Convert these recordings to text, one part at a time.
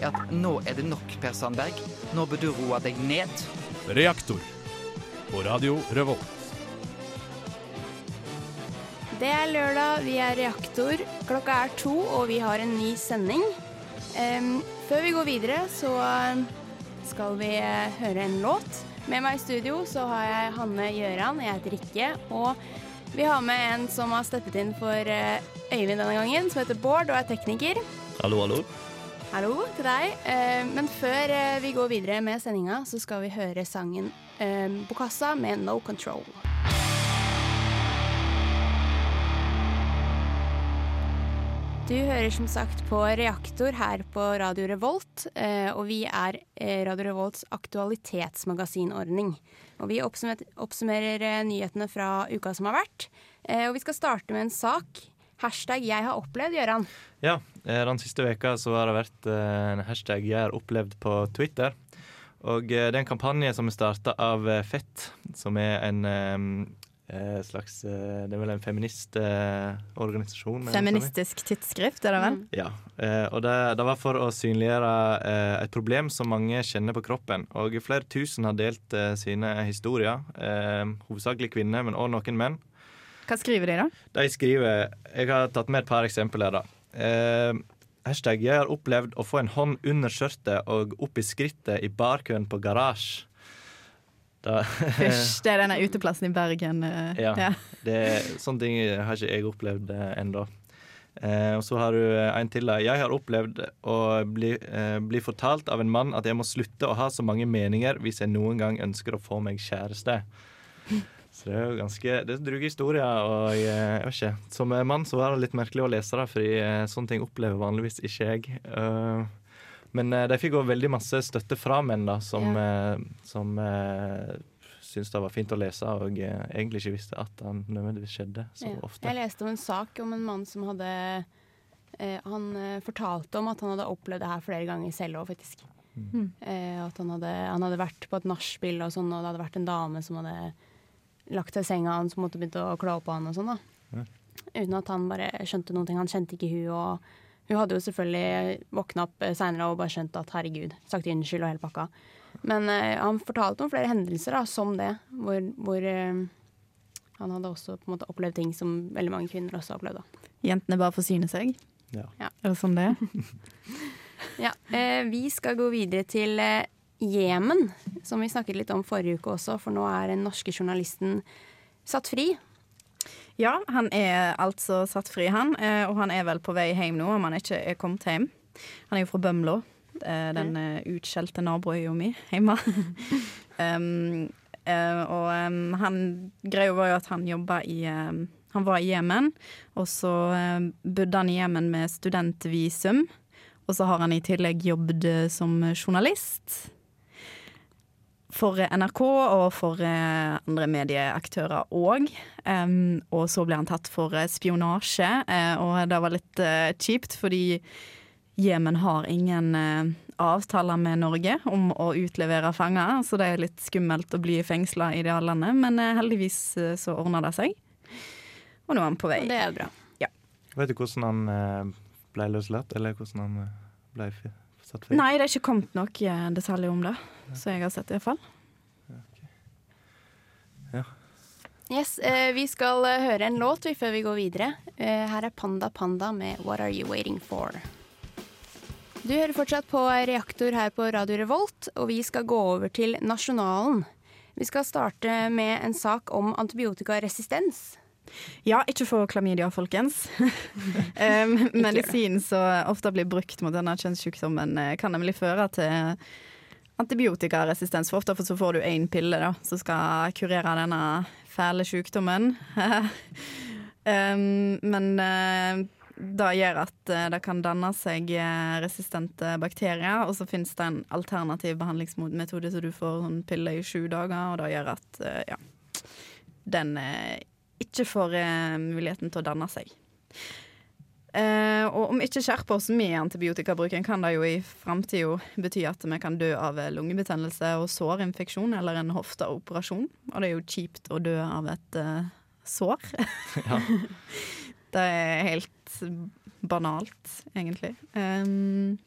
er at nå er det nok, Per Sandberg. Nå bør du roe deg ned. Reaktor på Radio Revolt. Det er lørdag, vi er reaktor. Klokka er to, og vi har en ny sending. Um, før vi går videre, så eh, skal vi eh, høre en låt. Med meg i studio så har jeg Hanne Gjøran, jeg heter Rikke, og vi har med en som har steppet inn for eh, Øyvind denne gangen, som heter Bård og er tekniker. Hallo, hallo. Hallo til deg. Eh, Men før eh, vi går videre med sendinga, så skal vi høre sangen eh, Bokassa med No Control. Du hører som sagt på Reaktor her på Radio Revolt, eh, og vi er eh, Radio Revolts aktualitetsmagasinordning. Og vi oppsummerer eh, nyhetene fra uka som har vært. Eh, Og vi skal starte med en sak. Hashtag 'jeg har opplevd', Gøran. Ja, eh, den siste veka så har det vært eh, en hashtag 'jeg har opplevd' på Twitter. Og eh, det er en kampanje som er starta av Fett, som er en slags Det er vel en feministorganisasjon? Feministisk tidsskrift, er det vel? Ja, eh, og det, det var for å synliggjøre et problem som mange kjenner på kroppen. Og flere tusen har delt sine historier, eh, hovedsakelig kvinner, men også noen menn. Hva skriver de, da? De skriver Jeg har tatt med et par eksempler da. Eh, hashtag 'Jeg har opplevd å få en hånd under skjørtet og opp i skrittet i barkøen på garasje'. Hysj, det er denne uteplassen i Bergen. Ja. ja, Det, sånne ting har ikke jeg opplevd eh, ennå. Eh, og så har du eh, en til. Jeg har opplevd å bli, eh, bli fortalt av en mann at jeg må slutte å ha så mange meninger hvis jeg noen gang ønsker å få meg kjæreste. Så det er jo ganske Det er druge historier. Og jeg, jeg vet ikke. Som mann så var det litt merkelig å lese det, fordi eh, sånne ting opplever vanligvis ikke jeg. Eh, men eh, de fikk òg veldig masse støtte fra menn da, som, ja. som syntes det var fint å lese, og egentlig ikke visste at det nødvendigvis skjedde så Ja. ofte. Jeg leste om en sak om en mann som hadde eh, Han fortalte om at han hadde opplevd det her flere ganger selv òg, faktisk. Mm. Eh, at han hadde, han hadde vært på et nachspiel, og sånn, og det hadde vært en dame som hadde lagt seg i senga hans og måtte begynne å klå på han og sånn. da. Uten at han bare skjønte noen ting. Han kjente ikke hun, og hun hadde jo selvfølgelig våkna opp seinere og bare skjønt at herregud, sagt unnskyld og hele pakka. Men eh, han fortalte om flere hendelser da, som det, hvor, hvor eh, han hadde også på en måte opplevd ting som veldig mange kvinner også har opplevd. da. Jentene bare forsyner seg? Ja. Ja. Er det sånn det er? Ja, eh, Vi skal gå videre til eh, Jemen, som vi snakket litt om forrige uke også, for nå er den norske journalisten satt fri. Ja, han er altså satt fri, han. eh, Og han er vel på vei hjem nå, om han ikke er kommet hjem. Han er jo fra Bømlo, eh, den eh, utskjelte naboøya mi hjemme. um, og um, han greia var jo at han jobba i um, Han var i Jemen, og så bodde han i Jemen med studentvisum. Og så har han i tillegg jobbet som journalist for NRK og for eh, andre medieaktører òg. Um, og så ble han tatt for eh, spionasje, eh, og det var litt uh, kjipt fordi Jemen har ingen uh, avtaler med Norge om å utlevere fanger, så det er litt skummelt å bli fengsla i det landet, men uh, heldigvis eh, så ordna det seg. Og nå er han på vei. Det er bra. Vet du hvordan han eh, ble løslatt, eller hvordan han eh, ble satt fri? Nei, det er ikke kommet noen detaljer om det, så jeg har sett det iallfall. Yes, eh, Vi skal eh, høre en låt vi, før vi går videre. Eh, her er Panda Panda med 'What Are You Waiting For'. Du hører fortsatt på Reaktor her på Radio Revolt, og vi skal gå over til Nasjonalen. Vi skal starte med en sak om antibiotikaresistens. Ja, ikke få klamydia, folkens. medisin som ofte blir brukt mot denne kjønnssykdommen, eh, kan nemlig føre til antibiotikaresistens. For ofte så får du én pille da, som skal kurere denne fæle sykdommen. men eh, det gjør at eh, det kan danne seg eh, resistente bakterier. Og så finnes det en alternativ behandlingsmetode, så du får en pille i sju dager. Og det gjør at ja, den ikke får muligheten til å danne seg. Eh, og om ikke skjerper oss med antibiotikabruken, kan det jo i framtida bety at vi kan dø av lungebetennelse og sårinfeksjon eller en hofteoperasjon. Og det er jo kjipt å dø av et uh, sår. Ja. det er helt banalt, egentlig. Um,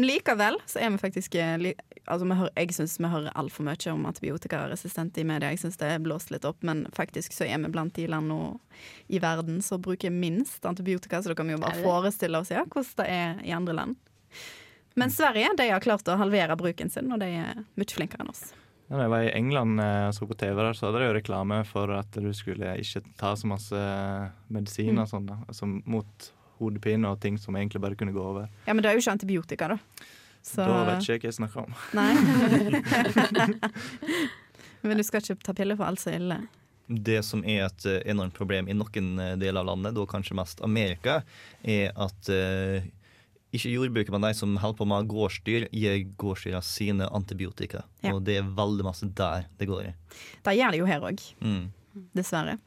likevel så er vi faktisk eh, altså vi hører, Jeg syns vi hører altfor mye om antibiotikaresistente i media. Jeg synes det er blåst litt opp, men faktisk så er vi blant de land i verden som bruker minst antibiotika, så da kan vi jo bare forestille oss ja, hvordan det er i andre land. Men Sverige de har klart å halvere bruken sin, og de er mye flinkere enn oss. Ja, da jeg var i England eh, og så på TV, der, så hadde de jo reklame for at du skulle ikke ta så masse medisin og sånn, da. Altså mot hodepine og ting som egentlig bare kunne gå over. Ja, Men det er jo ikke antibiotika, da. Så, Da vet ikke jeg hva jeg snakker om. Nei. Men du skal ikke ta piller for alt så ille. Det som er et eh, enormt problem i noen eh, deler av landet, da kanskje mest Amerika, er at uh, ikke jordbruket, men de som holder på med gårdsdyr, gir gårdsdyra sine antibiotika. Ja. Og det er veldig masse der det går i. Det gjør det jo her òg, Mm. dessverre.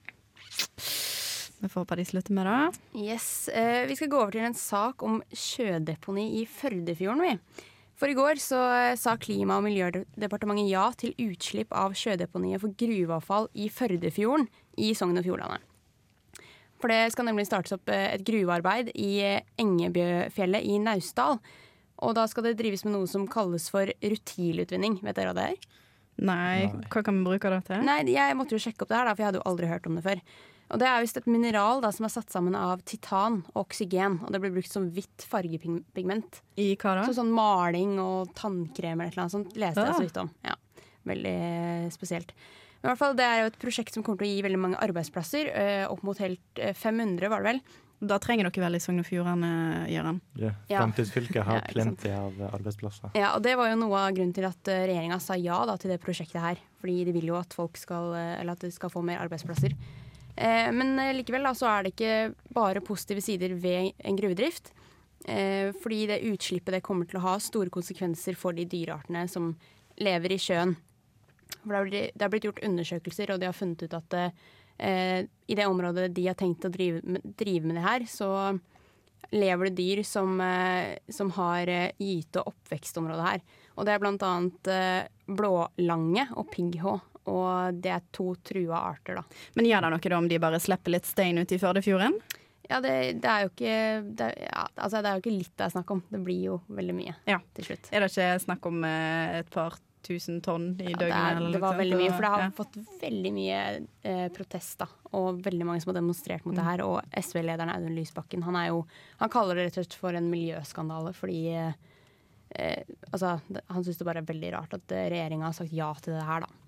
Vi får håpe de slutter med det. Yes, eh, Vi skal gå over til en sak om sjødeponi i Førdefjorden. vi. For i går så eh, sa Klima- og miljødepartementet ja til utslipp av sjødeponiet for gruveavfall i Førdefjorden i Sogn og Fjordane. For det skal nemlig startes opp eh, et gruvearbeid i eh, Engebjøfjellet i Naustdal. Og da skal det drives med noe som kalles for rutilutvinning. Vet dere hva det er? Nei, hva kan vi bruke det til? Nei, jeg måtte jo sjekke opp det her, da, for jeg hadde jo aldri hørt om det før. Og Det er visst et mineral da, som er satt sammen av titan og oksygen. Og det blir brukt som hvitt fargepigment. I hva da? Så sånn maling og tannkrem eller noe sånt leste jeg Ah. så vidt om. Ja, Veldig eh, spesielt. Men i hvert fall, Det er jo et prosjekt som kommer til å gi veldig mange arbeidsplasser. eh, opp mot helt eh, 500, var det vel. Da trenger dere vel i Sogn og Fjordane, Gøran? Det Ja. Framtidsfylket har Ja, plenty av eh, arbeidsplasser. Ja, og Det var jo noe av grunnen til at regjeringa sa ja da, til det prosjektet her. Fordi de vil jo at folk skal, eh, eller at de skal få mer arbeidsplasser. Eh, men eh, likevel da, så er det ikke bare positive sider ved en gruvedrift. Eh, fordi det utslippet det kommer til å ha store konsekvenser for de dyreartene som lever i sjøen. For det har blitt, gjort undersøkelser, og de har funnet ut at i det området de har tenkt å drive med, drive med det her, så lever det dyr som, som har gyte- og oppvekstområde her. Og det er blant annet blålange og pigghå. Og det er to trua arter, da. Men gjør det noe om de bare slipper litt stein ut i Førdefjorden? Ja, det, det er jo ikke det ja, altså det er jo ikke litt det er snakk om. Det blir jo veldig mye Ja. til slutt. Er det ikke snakk om eh, et par tusen tonn i Ja, det, døgnet? er, det var veldig mye, for det har ja. fått veldig mye eh, protest, da. Og veldig mange som har demonstrert mot det her. Og SV-lederen Audun Lysbakken, han jo Han kaller det rett og slett for en miljøskandale fordi eh, eh, Altså, han syns det bare er veldig rart at eh, regjeringa har sagt ja til det her, da.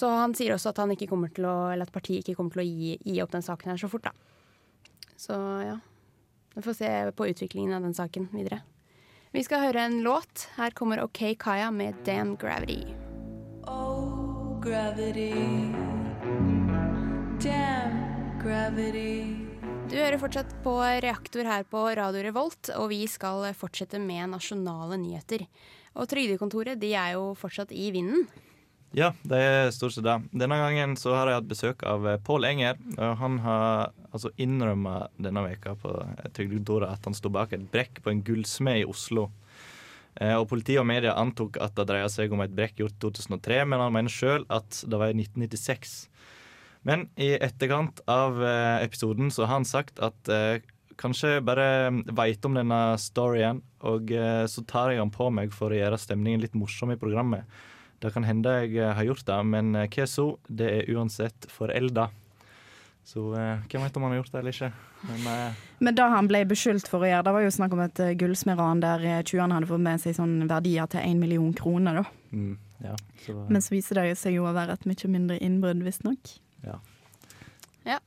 Så han sier også at han ikke kommer til å Eller at partiet ikke kommer til å gi, gi opp den saken her så fort, da. Så ja. Vi får se på utviklingen av den saken videre. Vi skal høre en låt. Her kommer OK Kaya med Damn Gravity. Oh, gravity. Damn gravity. Du hører fortsatt på Reaktor her på Radio Revolt, og vi skal fortsette med nasjonale nyheter. Og Trygdekontoret de er jo fortsatt i vinden. Ja, det er stort sett det. Denne gangen så har jeg hatt besøk av eh, Pål Enger. og Han har altså innrømma denne veka på eh, Trygdekontoret at han sto bak et brekk på en gullsmed i Oslo. Eh, Og Politiet og media antok at det dreia seg om et brekk gjort i 2003, men han mener sjøl at det var i 1996. Men i etterkant av episoden så har han sagt at eh, kanskje bare veit om denne storyen, og eh, så tar jeg han på meg for å gjøre stemningen litt morsom i programmet. Det kan hende jeg eh, har gjort det, men eh, hva så? Det er uansett forelda. Så eh, hvem vet om han har gjort det eller ikke. Men eh, Men det han ble beskyldt for å gjøre, det var jo snakk om et gullsmedran der tjuvene hadde fått med seg sånn verdier til én million kroner. da. mm, ja, så, Men så viser det seg jo å være et mye mindre innbrudd, visstnok. ja. Ja.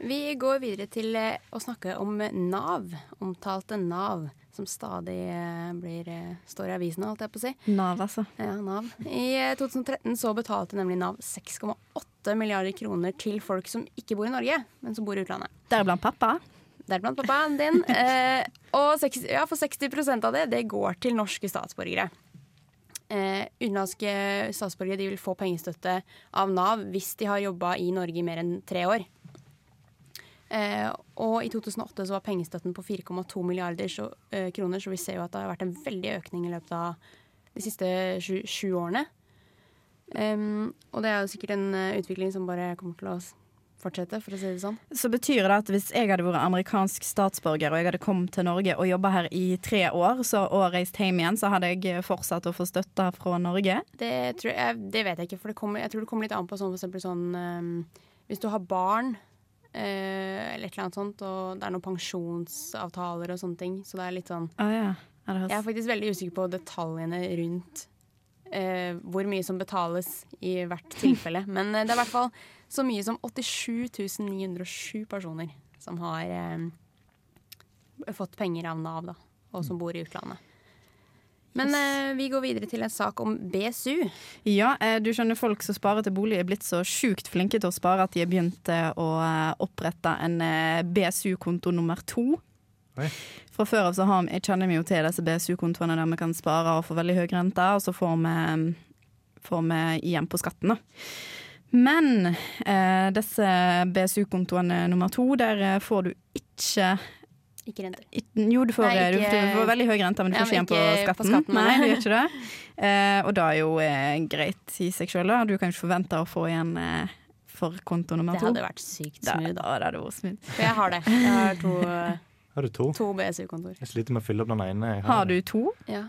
Vi går videre til å snakke om Nav. Omtalte Nav, som stadig eh, blir, eh, står i avisene, holdt jeg på å si. Nav, altså. Ja, Nav. I eh, 2013 så betalte nemlig Nav 6,8 milliarder kroner til folk som ikke bor i Norge, men som bor i utlandet. Deriblant pappa. deriblant pappaen din. Eh, og 60, ja, for 60% av det, det går til norske statsborgere. Eh, Utenlandske statsborgere de vil få pengestøtte av Nav hvis de har jobba i Norge i mer enn tre år. Eh, og i 2008 så var pengestøtten på 4,2 milliarder så, eh, kroner, så vi ser jo at det har vært en veldig økning i løpet av de siste sju, sju årene. Um, og det er jo sikkert en uh, utvikling som bare kommer til å fortsette, for å si det sånn. Så betyr det at hvis jeg hadde vært amerikansk statsborger og jeg hadde kommet til Norge og jobba her i tre år så, og reist hjem igjen, så hadde jeg fortsatt å få støtte fra Norge? Det, tror jeg, det vet jeg ikke, for det kommer, jeg tror det kommer litt an på sånn, for eksempel sånn um, Hvis du har barn eller et eller annet sånt, og det er noen pensjonsavtaler og sånne ting, så det er litt sånn oh, ja. er Jeg er faktisk veldig usikker på detaljene rundt eh, hvor mye som betales i hvert tilfelle. Men eh, det er i hvert fall så mye som 87 907 personer som har eh, fått penger av Nav, da, og som bor i utlandet. Men eh, vi går videre til en sak om BSU. Ja, eh, du skjønner folk som sparer til bolig er blitt så sjukt flinke til å spare at de har begynt eh, å eh, opprette en eh, BSU-konto nummer to. Oi. Fra før av så har, vi- kjenner vi jo til disse BSU-kontoene der vi kan spare og få veldig høy rente, og så får vi, får vi igjen på skatten. da. Men eh, disse BSU-kontoene nummer to, der får du ikke Ikke renter. Jo, du får, Nei, ikke- du får veldig høy rente, men du Ja, får ikke igjen på skatten. på skatten. Nei, du gjør ikke det. Eh, og da er jo eh, greit i seg sjøl. Du kan ikke forvente å få igjen eh, for konto nummer Det to. hadde vært sykt smooth. Da, da, det hadde vært smooth. For jeg har det. Jeg har to, eh, Har du to? to BSU-kontor. Jeg sliter med å fylle opp den ene. Jeg Har du to? Ja.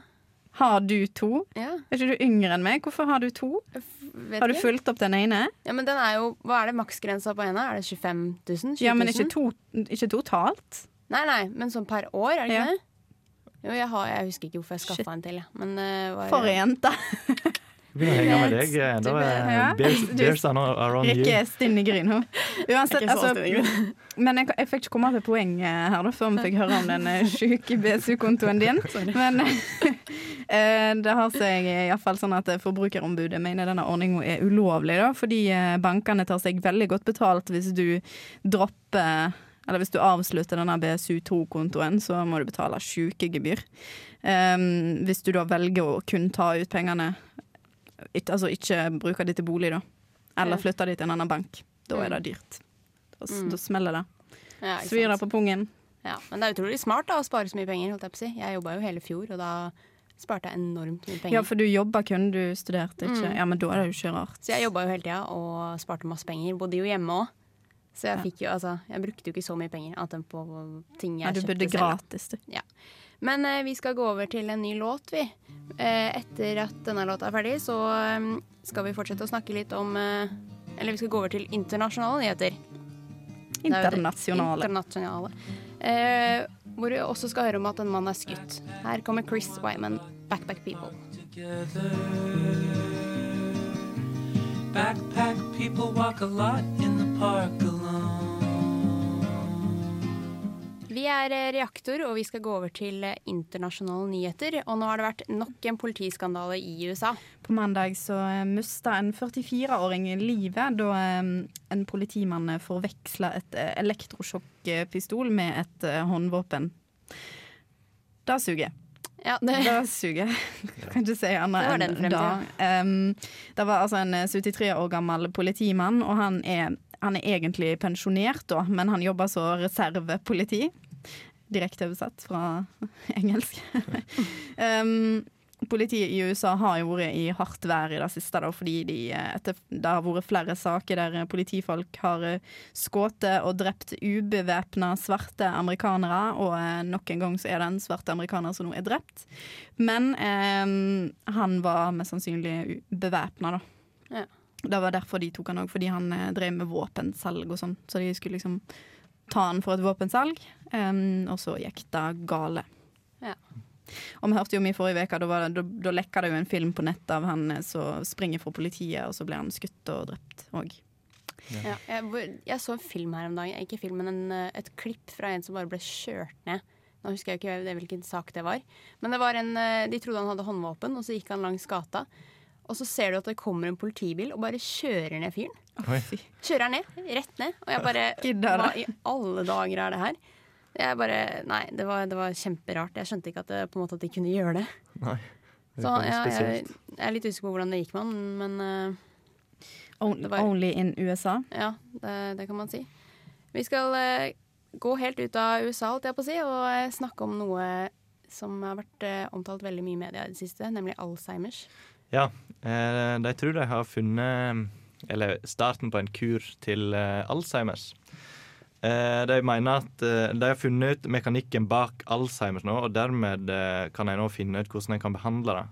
Har du to? Ja. Er ikke du yngre enn meg? Hvorfor har du to? Vet Har du ikke. fulgt opp den ene? Ja, men den er jo, Hva er det maksgrensa på ene? Er det 25 000? 20 000? Ja, men ikke, to, ikke totalt? Nei, nei, men sånn per år, er det ikke Ja. det? Jo, jeg, har, jeg husker ikke hvorfor jeg skaffa en til. Men uh, var, For en jente! Begynner å henge med deg. eh, Da er Ja. bears, bears are on you. Rikke er stinn i gryn, hun. Uansett, altså, men jeg, jeg fikk ikke komme til poeng eh, her da, før vi fikk høre om den eh, sjuke BSU-kontoen din. Men eh, det har seg iallfall sånn at eh, Forbrukerombudet mener denne ordninga er ulovlig, da, fordi eh, bankene tar seg veldig godt betalt hvis du dropper eller hvis du avslutter denne BSU2-kontoen, så må du betale sjukegebyr. Um, hvis du da velger å kun ta ut pengene, ikke, altså ikke bruke de til bolig, da, eller flytte de til en annen bank, da er det dyrt. Da, Mm. da smeller det. Ja, Svir det på pungen. Ja, men det er utrolig smart da, å spare så mye penger. holdt Jeg på å si. Jeg jobba jo hele fjor, og da sparte jeg enormt mye penger. Ja, for du jobba kun, du studerte ikke. Mm. Ja, men da er det jo ikke rart. Så jeg jobba jo hele tida og sparte masse penger. Bodde jo hjemme òg. Så jeg Ja. fikk jo, altså, jeg brukte jo ikke så mye penger annet enn på ting jeg Ja, du kjøpte bodde gratis, du. Ja. Men eh, vi skal gå over til en ny låt, vi. Eh, etter at denne låta er ferdig, så eh, skal vi fortsette å snakke litt om eh, Eller vi skal gå over til internasjonale nyheter. Er det- Internasjonale. Internasjonale. Eh, hvor vi også skal høre om at en mann er skutt. Her kommer Chris Wyman, 'Backpack People'. Backpack people walk a lot in the park Vi er eh, Reaktor, og vi skal gå over til eh, internasjonale nyheter. Og nå har det vært nok en politiskandale i USA. På mandag så eh, mista en 44-åring livet da en politimann forveksla et elektrosjokkpistol med et håndvåpen. Det suger. Ja, det, Da suger. Kan ikke si Det var annet den enn det. fremtiden. Um, det var altså en eh, 73 år gammel politimann, og han er, han er egentlig pensjonert, da, men han jobber som reservepoliti. Direkte oversatt fra engelsk. um, Politiet i USA har jo vært i hardt vær i det siste, da, fordi de, eh, etter, det har vært flere saker der eh, politifolk har eh, skutt og drept ubevæpna svarte amerikanere, og nok en gang så er det en svart amerikaner som nå er drept. Men eh, han var mest sannsynlig bevæpna, da. Ja. Det var derfor de tok han òg, fordi han drev med våpensalg og sånn. Så de skulle liksom ta han for et våpensalg, um, og så gikk det gale. Ja. Og vi hørte jo mye forrige uke, da, var det- da, da lekka det jo en film på nettet av han eh, som springer fra politiet, og så blir han skutt og drept òg. Ja, jeg, jeg så en film her om dagen, ikke film, men en, eh, et klipp fra en som bare ble kjørt ned. Nå husker jeg ikke det- hvilken sak det var. Men det var en, eh, de trodde han hadde håndvåpen, og så gikk han langs gata. Og så ser du at det kommer en politibil og bare kjører ned fyren. Oi. Kjører ned, rett ned. Og jeg bare Hva i alle dager er det her? Jeg bare Nei, det var, det var kjemperart. Jeg skjønte ikke at, det, på en måte at de kunne gjøre det. Nei. Det Så ja, jeg, jeg er litt usikker på hvordan det gikk med han, men uh, On- var- Only in USA. Ja, det, det kan man si. Vi skal uh, gå helt ut av USA, holdt jeg på å si, og uh, snakke om noe som har vært eh, omtalt veldig mye i media i det siste, nemlig Alzheimers. Ja, eh, de tror de har funnet Eller starten på en kur til eh, Alzheimers. Eh, de mener at eh, de har funnet ut mekanikken bak Alzheimers nå, og dermed kan de nå finne ut hvordan en kan behandle det.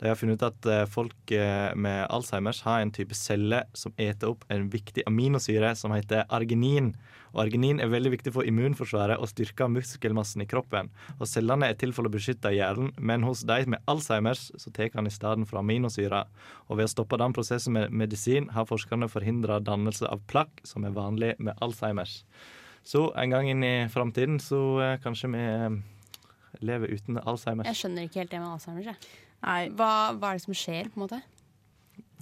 De har funnet ut at eh, folk eh, med Alzheimers har en type celle som eter opp en viktig aminosyre som heter arginin. Og Arginin er veldig viktig for immunforsvaret og styrker muskelmassen i kroppen. Og Cellene er til for å beskytte hjernen, men hos de med Alzheimers så tar han i stedet for aminosyra. Og ved å stoppe den prosessen med medisin har forskerne forhindra dannelse av plakk, som er vanlig med Alzheimers. Så en gang inn i framtiden så eh, kanskje vi lever uten Alzheimers. Jeg skjønner ikke helt det med Alzheimers. Jeg. Nei. Hva, hva er det som skjer, på en måte?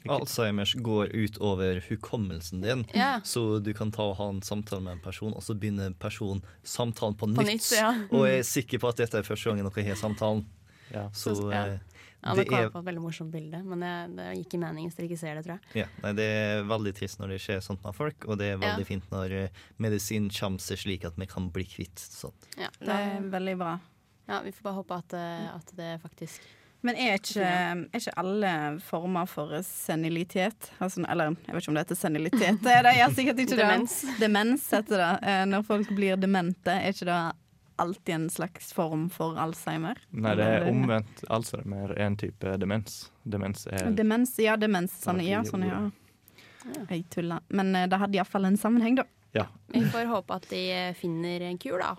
Alzheimers går ut over hukommelsen din, Ja. så du kan ta og ha en samtale med en person, og så begynner personen samtalen på, På nytt. nytt, ja. Og jeg er sikker på at dette er første gangen dere har samtalen. Så Så- ja. eh, Ja, det er på et veldig morsomt bilde, men det, det gikk i mening hvis dere ikke ser det, tror jeg. ja, nei, Det er veldig trist når det skjer sånt med folk, og det er veldig Ja. fint når eh, medisin kommer seg slik at vi kan bli kvitt sånt. Ja, Det er veldig bra. Ja, Vi får bare håpe at, eh, at det faktisk Men er ikke, er ikke alle former for senilitet altså, Eller jeg vet ikke om det heter senilitet. Det er det jeg sikkert ikke det. Demens. Demens heter det. Eh, Når folk blir demente, er ikke det alltid en slags form for Alzheimer? Nei, det er omvendt Alzheimer er en type demens. Demens er Demens, ja, demens. Sånn, ja, sånn, ja. Jeg tuller. Men eh, det hadde iallfall en sammenheng, da. Ja. Vi får håpe at de finner en kur, da.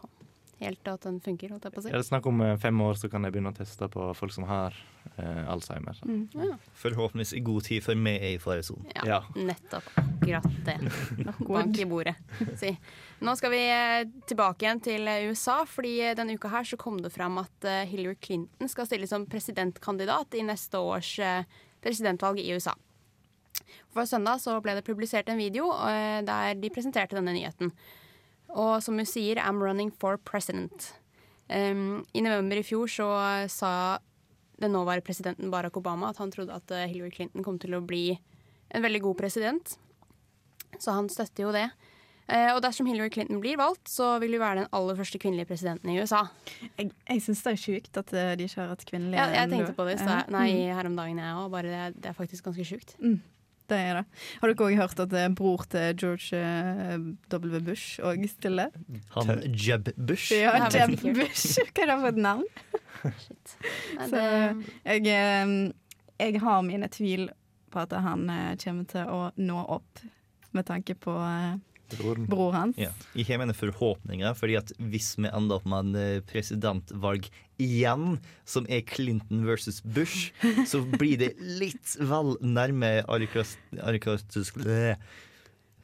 Helt til at den funker, holdt jeg på å si. Er det snakk om eh, fem år, så kan jeg begynne å teste på folk som har eh, Alzheimer. Mm. Ja. Forhåpentligvis i god tid før vi er i faresonen. Ja, nettopp. Akkurat det. Bank i bordet. Si. Nå skal vi eh, tilbake igjen til eh, USA, fordi denne uka her så kom det fram at Hillary Clinton skal stille som presidentkandidat i neste års presidentvalg i USA. For søndag så ble det publisert en video der de presenterte denne nyheten. Og som hun sier, 'I'm running for president'. Um, I november i fjor så sa den nåværende presidenten Barack Obama at han trodde at eh, Hillary Clinton kom til å bli en veldig god president. Så han støtter jo det. Eh, og dersom Hillary Clinton blir valgt, så vil hun være den aller første kvinnelige presidenten i USA. Jeg, jeg syns det er sjukt at eh, de ikke har hatt kvinnelige Ja, jeg tenkte på det. Nei, Mm. her om dagen, jeg òg. Bare det, det er faktisk ganske sjukt. Mm, det er det. Har dere òg hørt at eh, bror til George eh, W. Bush òg stiller? Han Jeb Bush. Ja, Det Jeb. Bush. Hva er det for et navn? Shit. Så jeg, eh, jeg har mine tvil på at han kommer til å nå opp, med tanke på Broren. bror hans. Ja. Jeg har mine forhåpninger, fordi at hvis vi ender opp med en presidentvalg igjen, som er Clinton versus Bush, så blir det litt vel nærme arikatisk eh,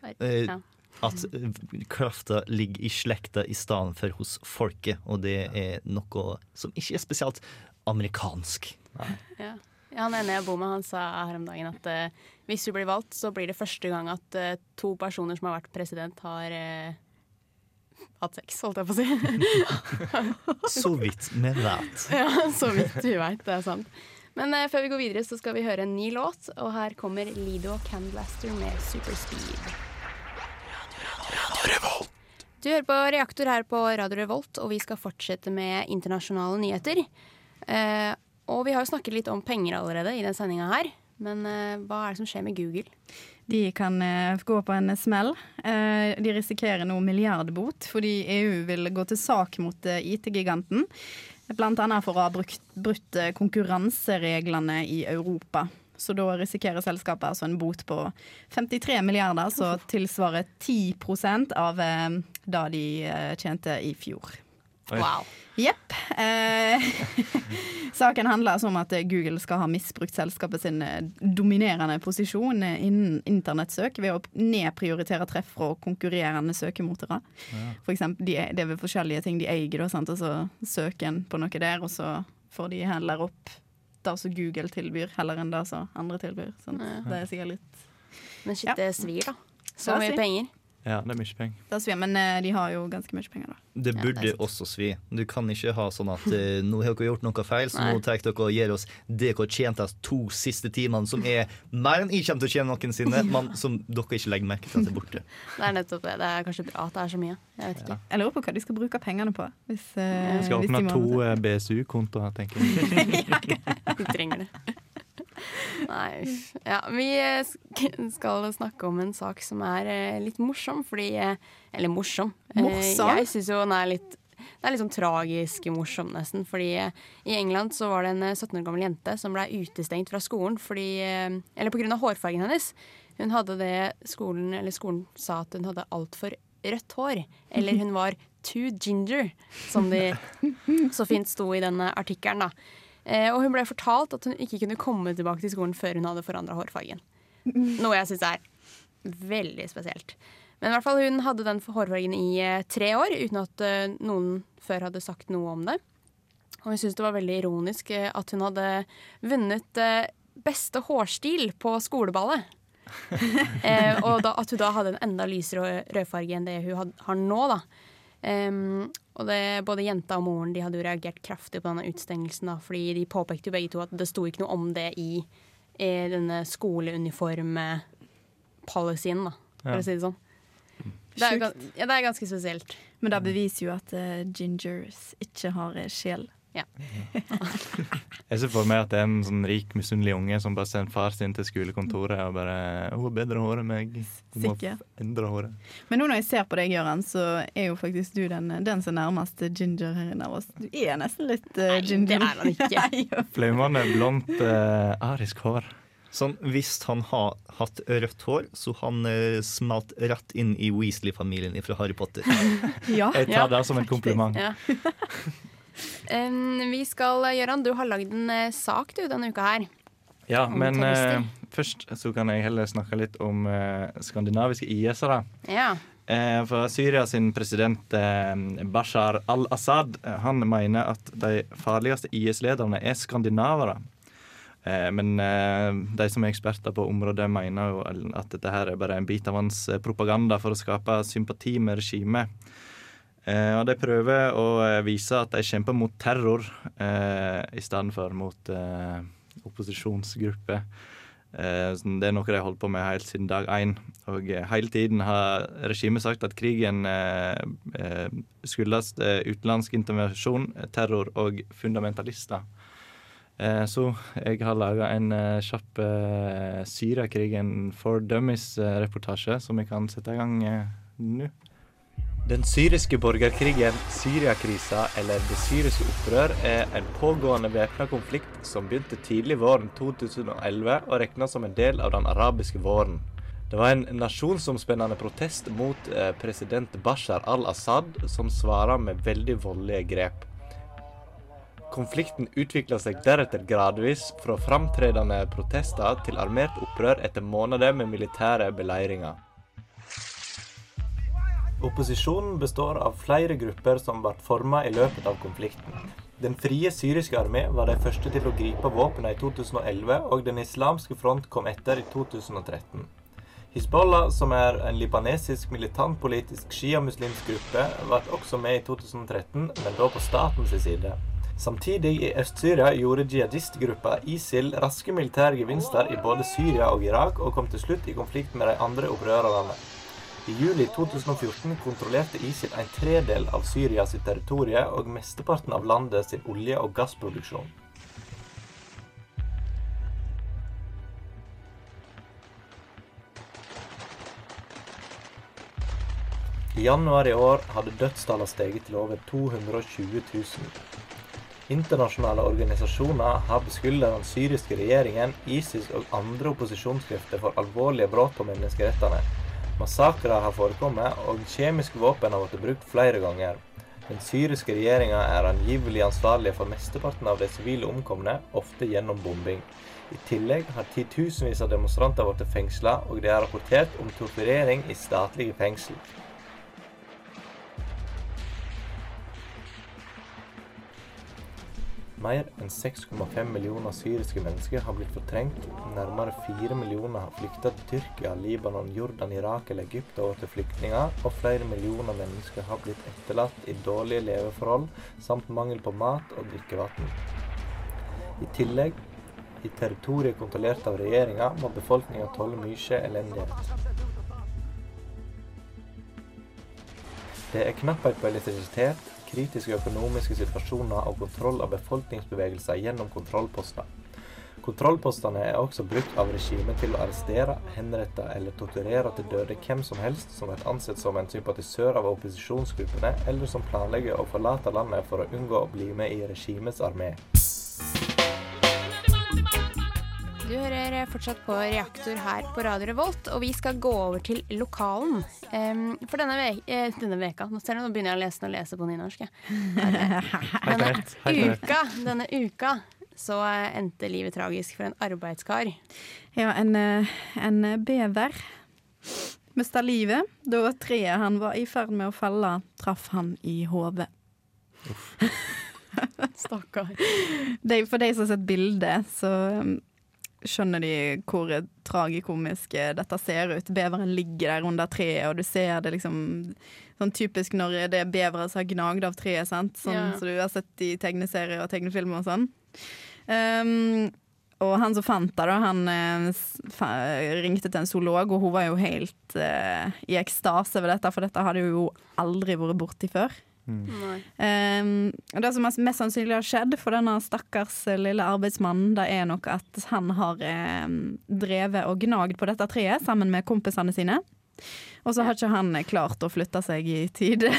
Ja. At eh, krafta ligger i slekta i stedet for hos folket, og det er noe som ikke er spesielt amerikansk. Ja. Ja, han ene jeg bor med, han sa her om dagen at uh, hvis du blir valgt, så blir det første gang at uh, to personer som har vært president, har eh, hatt sex, holdt jeg på å si. Så vidt vi vet. ja, så vidt vi veit, det er sant. Men eh, før vi går videre, så skal vi høre en ny låt, og her kommer Lido Candlaster med Superspeed. Du hører på Reaktor her på Radio Revolt, og vi skal fortsette med internasjonale nyheter. Eh, og vi har jo snakket litt om penger allerede i den sendinga her. Men eh, hva er det som skjer med Google? De kan eh, gå på en smell. Eh, de risikerer nå milliardbot fordi EU vil gå til sak mot eh, IT-giganten. Annet for å ha brukt, brutt konkurransereglene i Europa. Så da risikerer selskapet altså en bot på 53 milliarder, som tilsvarer 10% av da de tjente i fjor. Wow. Jepp. Eh, saken handler altså om at Google skal ha misbrukt selskapet sin eh, dominerende posisjon eh, innen internettsøk ved å nedprioritere treff fra konkurrerende søkemotorer. Ja. For eksempel, de, det er vel forskjellige ting de eier, da, sant? og så søker en på noe der, og så får de heller opp det som Google tilbyr, heller enn det som andre tilbyr. Sant? Ja. Det er sikkert litt Men shit, Ja. det svir, da. Så mye penger. Ja, det er mye penger. Det svir, men eh, de har jo ganske mye penger, da. Det Ja, burde det er også svi. Du kan ikke ha sånn at uh, nå har dere gjort noe feil, så Nei. nå tar dere og gir oss det dere tjente de to siste timene, som er mer enn jeg kommer til å tjene noensinne, men som dere ikke legger merke til at er borte. Det er nettopp det. Det er kanskje bra at det er så mye. Jeg vet ikke. Jeg lurer på hva de skal bruke pengene på. Hvis, uh, Vi skal hvis de åpne to BSU-kontoer, tenker jeg. Vi trenger det. Nei. Ja, vi eh, skal snakke om en sak som er eh, litt morsom, fordi eh, Eller morsom. Morsom? Jeg syns jo den er litt det er litt sånn tragisk morsom, nesten. Fordi i England så var det en eh, 17 år gammel jente som ble utestengt fra skolen fordi Eller av hårfargen hennes. Hun hadde det skolen Eller skolen sa at hun hadde altfor rødt hår. Eller hun var too ginger, som de så fint sto i denne artikkelen, da. Eh, og hun ble fortalt at hun ikke kunne komme tilbake til skolen før hun hadde forandra hårfargen. Noe jeg syns er veldig spesielt. Men i hvert fall hun hadde den hårfargen i eh, tre år uten at eh, noen før hadde sagt noe om det. Og hun syntes det var veldig ironisk at hun hadde vunnet beste hårstil på skoleballet. eh, og da, at hun da hadde en enda lysere rødfarge enn det hun had, har nå, da. Em, og det, både jenta og moren de hadde jo reagert kraftig på denne utstengelsen, da, fordi de påpekte jo begge to at det sto ikke noe om det i, i denne skoleuniform-policyen, da, for Ja. å si det sånn. Det er, ja, det er ganske spesielt. Men det beviser jo at uh, gingers ikke har eh, sjel. Ja. Jeg ser for meg at det er en sånn rik, misunnelig unge som bare sender far sin til skolekontoret og bare 'Hun har bedre hår enn meg. Hun må endre håret'. Men nå når jeg ser på deg, Gøran, så er jo faktisk du den, den som er nærmest ginger her inne av oss. Du er nesten litt uh, ginger. det er han ikke. Flaumende, blondt, uh, arisk hår. Sånn, Hvis han har hatt rødt hår, så han eh, smalt rett inn i Weasley-familien fra Harry Potter. Ja. Jeg tar det som en kompliment. Ja. Vi skal, Gøran, du har lagd en eh, sak du denne uka her. Ja, men uh, først så kan jeg heller snakke litt om uh, skandinaviske IS-ere. Ja. Uh, for Syria sin president eh, Bashar al-Assad eh, han mener at de farligste IS-lederne er skandinavere. Eh, men eh, de som er eksperter på området, mener jo at dette her er bare en bit av hans eh, propaganda for å skape sympati med regimet. Eh, og de prøver å eh, vise at de kjemper mot terror eh, i stedet for mot eh, opposisjonsgrupper. Eh, det er noe de har holdt på med helt siden dag én. Og eh, hele tiden har regimet sagt at krigen skyldes utenlandsk intervensjon, terror og fundamentalister. Så jeg har laga en kjapp Syriakrigen for dummies-reportasje som vi kan sette i gang nå. Den syriske borgerkrigen, Syriakrisa eller det syriske opprør, er en pågående væpna konflikt som begynte tidlig våren 2011 og regnes som en del av den arabiske våren. Det var en nasjonsomspennende protest mot eh, president Bashar al-Assad, som svarer med veldig voldelige grep. Konflikten utvikla seg deretter gradvis fra framtredende protester til armert opprør etter måneder med militære beleiringer. Opposisjonen består av flere grupper som ble formet i løpet av konflikten. Den frie syriske armé var de første til å gripe våpnene i 2011, og Den islamske front kom etter i 2013. Hizbollah, som er en libanesisk militantpolitisk sjiamuslimsk gruppe, ble også med i 2013, men da på statens side. Samtidig i Øst-Syria gjorde jihadistgruppa ISIL raske militære gevinster i både Syria og Irak, og kom til slutt i konflikt med de andre opprørerne. I juli 2014 kontrollerte ISIL en tredel av Syria sitt territorium og mesteparten av landet sin olje- og gassproduksjon. I januar i år hadde dødstallene steget til over 220 000. Internasjonale organisasjoner har beskyldet den syriske regjeringen, ISIS og andre opposisjonskrefter for alvorlige brudd på menneskerettene. Massakrer har forekommet, og kjemiske våpen har blitt brukt flere ganger. Den syriske regjeringa er angivelig ansvarlig for mesteparten av de sivile omkomne, ofte gjennom bombing. I tillegg har titusenvis av demonstranter blitt fengsla, og det er rapportert om torturering i statlige fengsel. Mer enn 6,5 millioner syriske mennesker har blitt fortrengt. Nærmere 4 millioner har flykta til Tyrkia, Libanon, Jordan, Irak eller Egypt over til flyktninger. Og flere millioner mennesker har blitt etterlatt i dårlige leveforhold samt mangel på mat og drikkevann. I tillegg, i territoriet kontrollert av regjeringa, må befolkninga tåle mye elendighet. Det er knapphet på elektrisitet, kritiske økonomiske situasjoner og kontroll av befolkningsbevegelser gjennom kontrollposter. Kontrollpostene er også brukt av regimet til å arrestere, henrette eller torturere til døde hvem som helst som er ansett som en sympatisør av opposisjonsgruppene, eller som planlegger å forlate landet for å unngå å bli med i regimets armé. Du hører fortsatt på Reaktor her på Radio Revolt, og vi skal gå over til lokalen. Um, for denne, ve eh, denne veka Nå ser du, nå begynner jeg å lese, å lese på nynorsk. Denne uka, denne uka så eh, endte livet tragisk for en arbeidskar. Ja, en, eh, en bever mista livet da treet han var i ferd med å falle, traff han i hodet. Stakkar. For de som har sett bildet, så um, skjønner de hvor tragikomisk eh, dette ser ut. Beveren ligger der under treet, og du ser det liksom Sånn typisk når det er bevere som har gnagd av treet, sant? Sånn Ja. som du har sett i tegneserier og tegnefilmer og sånn. Um, og han som fant det, da, han eh, ringte til en zoolog, og hun var jo helt uh, i ekstase ved dette, for dette hadde hun jo aldri vært borti før. Nei. Um, det som mest sannsynlig har skjedd for denne stakkars eh, lille arbeidsmannen, det er nok at han har um, drevet og gnagd på dette treet sammen med kompisene sine. Og så har ikke han klart å flytte seg i tide.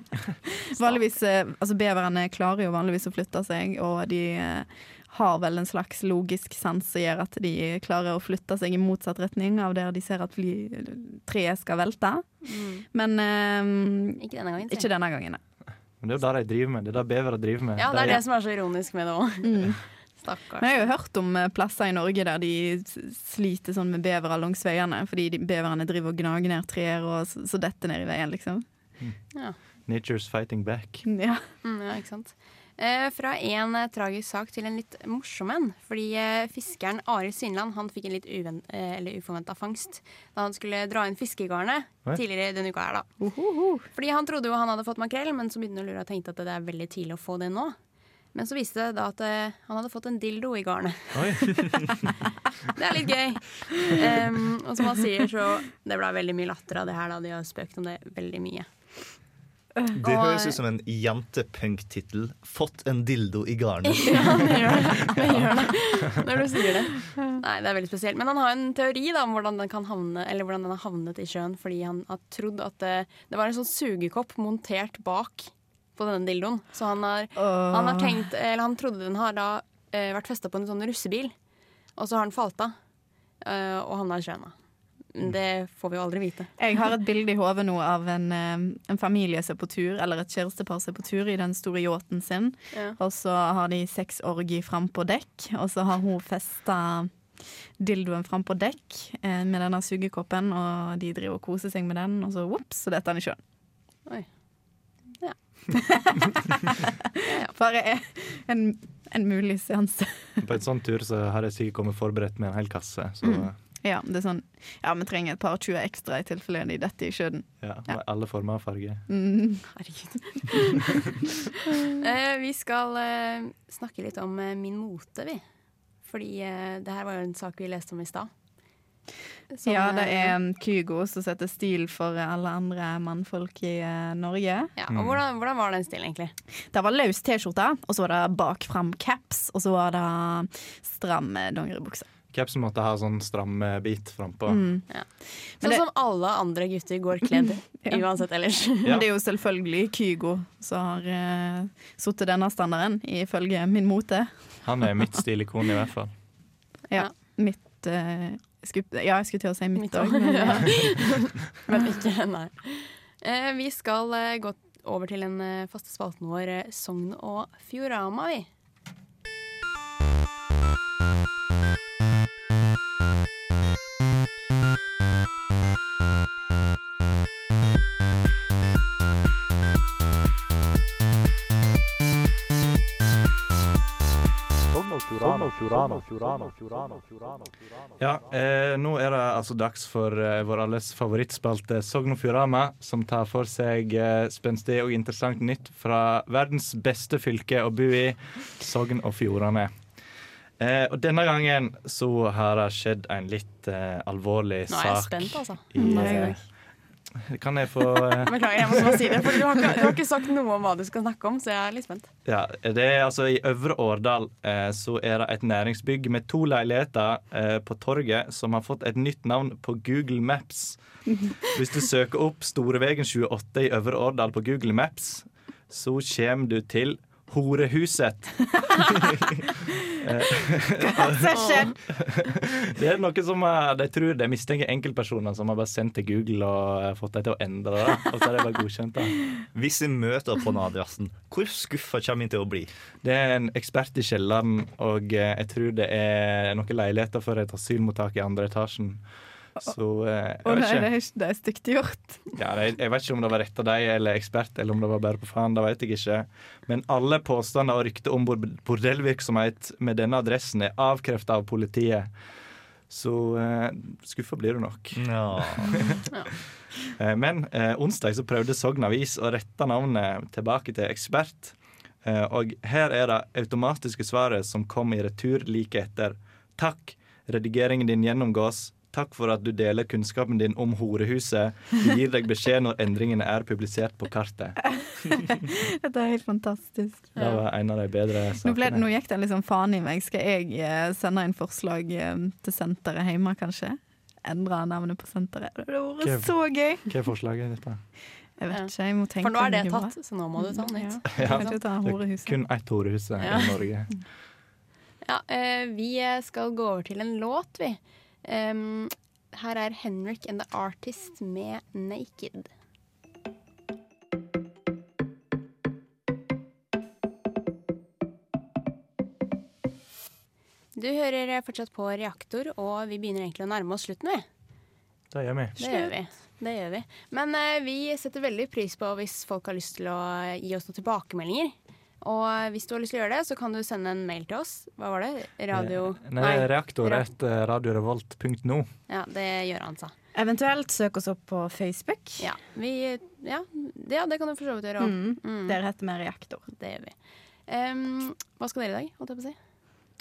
vanligvis, eh, altså Beverne klarer jo vanligvis å flytte seg, og de eh, har vel en slags logisk sans som gjør at de klarer å flytte seg i motsatt retning av der de ser at fly, treet skal velte. Mm. Men um, Ikke denne gangen. ikke denne gangen. Men det er jo det de driver med. Det er det bevere driver med. Ja, det er De- det som er så ironisk med det òg. Mm. Stakkars. Men jeg har jo hørt om eh, plasser i Norge der de sliter sånn med bevere langs veiene, fordi beverne driver og gnager ned trær og så, så detter ned i veien, liksom. Ja. Nature's fighting back. Ja. Mm, ja, ikke sant. Eh, fra en eh, tragisk sak til en litt morsom en. Fordi eh, fiskeren Arild Svinland han fikk en litt uforventa fangst da han skulle dra inn fiskegarnet tidligere denne uka. her da. Fordi Han trodde jo han hadde fått makrell, men så begynte han å lure og tenkte at det er veldig tidlig å få det nå. Men så viste det da at han hadde fått en dildo i garnet. det er litt gøy. Um, og som han sier, så det ble veldig mye latter av det her. da De har spøkt om det veldig mye. Det høres ut som en jentepunktittel. 'Fått en dildo i garnet'. Ja, det gjør det. det gjør det. Når du sier det. Nei, det er veldig spesielt. Men han har en teori da, om hvordan den, kan havne, eller hvordan den har havnet i sjøen, fordi han har trodd at det, det var en sånn sugekopp montert bak på denne dildoen. Så han har, han har tenkt, eller han trodde den har da eh, vært festa på en sånn russebil, og så har den falt av eh, og havna i sjøen. da. Det får vi jo aldri vite. Jeg har et bilde i hodet nå av en, eh, en familie som er på tur, eller et kjærestepar som er på tur i den store yachten sin. Ja. Og så har de sexorgi fram på dekk, og så har hun festa dildoen fram på dekk eh, med denne sugekoppen, og de driver og koser seg med den, og så whoops, så detter han i sjøen. Oi. Ja. Bare en, en mulig seanse. På en sånn tur så har jeg sikkert kommet forberedt med en hel kasse. Så Mm. Ja, det er sånn Ja, vi trenger et par 20 ekstra i tilfelle de detter i sjøen. ja, med alle former og farger. Mm. Eh, vi skal eh, snakke litt om eh, min mote, vi. Fordi det her var jo en sak vi leste om i stad. Som, ja, det er Kygo som setter stil for alle andre mannfolk i uh, Norge. ja, og hvordan, hvordan var den stilen, egentlig? Det var løs T-skjorte, og så var det bak fram caps, og så var det stram dongeribukse. Capsen måtte ha sånn stram eh, bit frampå. Mm. Ja. Sånn det- som alle andre gutter går kledd, Ja. uansett ellers. Men det er jo selvfølgelig Kygo som har uh, satt denne standarden, ifølge min mote. Han er mitt stilikon i hvert fall. Ja, mitt uh, skulle, Ja, jeg skulle til å si mitt òg, men ja. eh, Men ikke, nei. Uh, vi skal uh, gå over til den eh, faste spalten vår, eh, Sogn og Fjorama, vi. Ja, eh, nå er det altså dags for eh, vår alles favorittspalte Sogn og Fjordane, som tar for seg eh, spenstig og interessant nytt fra verdens beste fylke å bo i, Sogn og Fjordane. Eh, og denne gangen så har det skjedd en litt eh, alvorlig Nå er jeg spent, altså. i eh, kan jeg få eh, Beklager, jeg må bare si det. For du har, ikke, du har ikke sagt noe om hva du skal snakke om, så jeg er litt spent. Ja, det er altså I Øvre Årdal eh, så er det et næringsbygg med to leiligheter eh, på torget som har fått et nytt navn på Google Maps. Hvis du søker opp Storevegen 28 i Øvre Årdal på Google Maps, så kommer du til Horehuset. Det er noe som de tror de mistenker enkeltpersoner som har bare sendt til Google og eh, fått dem til å endre det. Og så er det bare godkjent. da Hvis vi møter på den adressen, hvor skuffa kommer vi til å bli? Det er en ekspert i kjelleren, og eh, jeg tror det er noen leiligheter for et asylmottak i andre etasjen. Så eh, jeg Å vet nei, det ikke. det er stygt gjort. Ja, jeg, jeg vet ikke om det var rett av deg eller ekspert, eller om det var bare på faen. Det vet jeg ikke. Men alle påstander og rykter om bordellvirksomhet med denne adressen er avkrefta av politiet. Så eh, skuffa blir du nok. Ja. Men eh, onsdag så prøvde Sogn Avis å rette navnet tilbake til ekspert. Eh, og her er det automatiske svaret som kom i retur like etter. Takk, redigeringen din gjennomgås. Takk for at du deler kunnskapen din om horehuset. Vi gir deg beskjed når endringene er publisert på kartet. Dette er helt fantastisk. Det var en av de bedre Nå, ble, nå gikk det sånn faen i meg. Skal jeg eh, sende inn forslag eh, til senteret hjemme, kanskje? Endre navnet på senteret. Det hadde vært så gøy! Hva er forslaget ditt, da? Jeg vet ikke, jeg må tenke For nå er det tatt, så nå må du ta den ut. Ja. Kanskje ta kun ett horehus Ja. i Norge. Ja, eh, vi skal gå over til en låt, vi. Em, her er Henrik and the Artist med 'Naked'. Du hører fortsatt på Reaktor, og vi begynner egentlig å nærme oss slutten, vi. Det gjør vi. Det gjør vi. Det gjør vi. Men uh, vi setter veldig pris på hvis folk har lyst til å gi oss noen tilbakemeldinger. Og eh, hvis du har lyst til å gjøre det, så kan du sende en mail til oss. Hva var det? Radio... Nei, reaktor Ra- etter radiorevolt.no. Ja, det gjør han, sa. Eventuelt søk oss opp på Facebook. Ja, vi, ja, det, ja, det kan du for så vidt gjøre òg. Mm. Der heter med Reaktor. Det gjør vi. Um, hva skal dere i dag, holdt jeg på å si?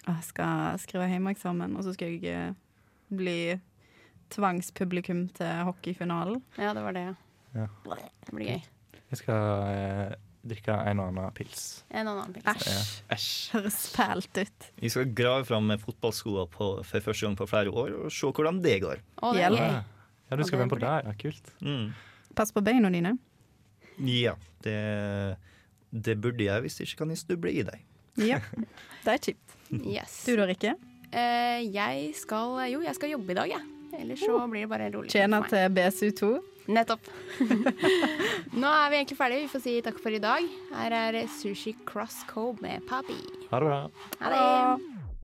Jeg skal skrive hjemmeeksamen, og så skal jeg eh, bli tvangspublikum til hockeyfinalen. Ja, det var det, Ja. Det blir gøy. Jeg skal eh, drikke en og annen pils. En annen pils. Ja. Æsj. Høres fælt ut. Vi skal grave fram fotballskoene for første gang på flere år og se hvordan det går. Oh, det ja. Ja, du skal være med på det? Ja, kult. Mm. Pass på beina dine. Ja, det, det burde jeg hvis ikke kan jeg stuble i deg. Ja, det er kjipt. Yes. Du da, Rikke? Uh, jeg skal Jo, jeg skal jobbe i dag, jeg. Ellers så blir det bare rolig. Tjener til BSU2. Nettopp. Nå er vi egentlig ferdige. Vi får si takk for i dag. Her er Sushi Cross Cove med Papi. Ha det bra. Ha det.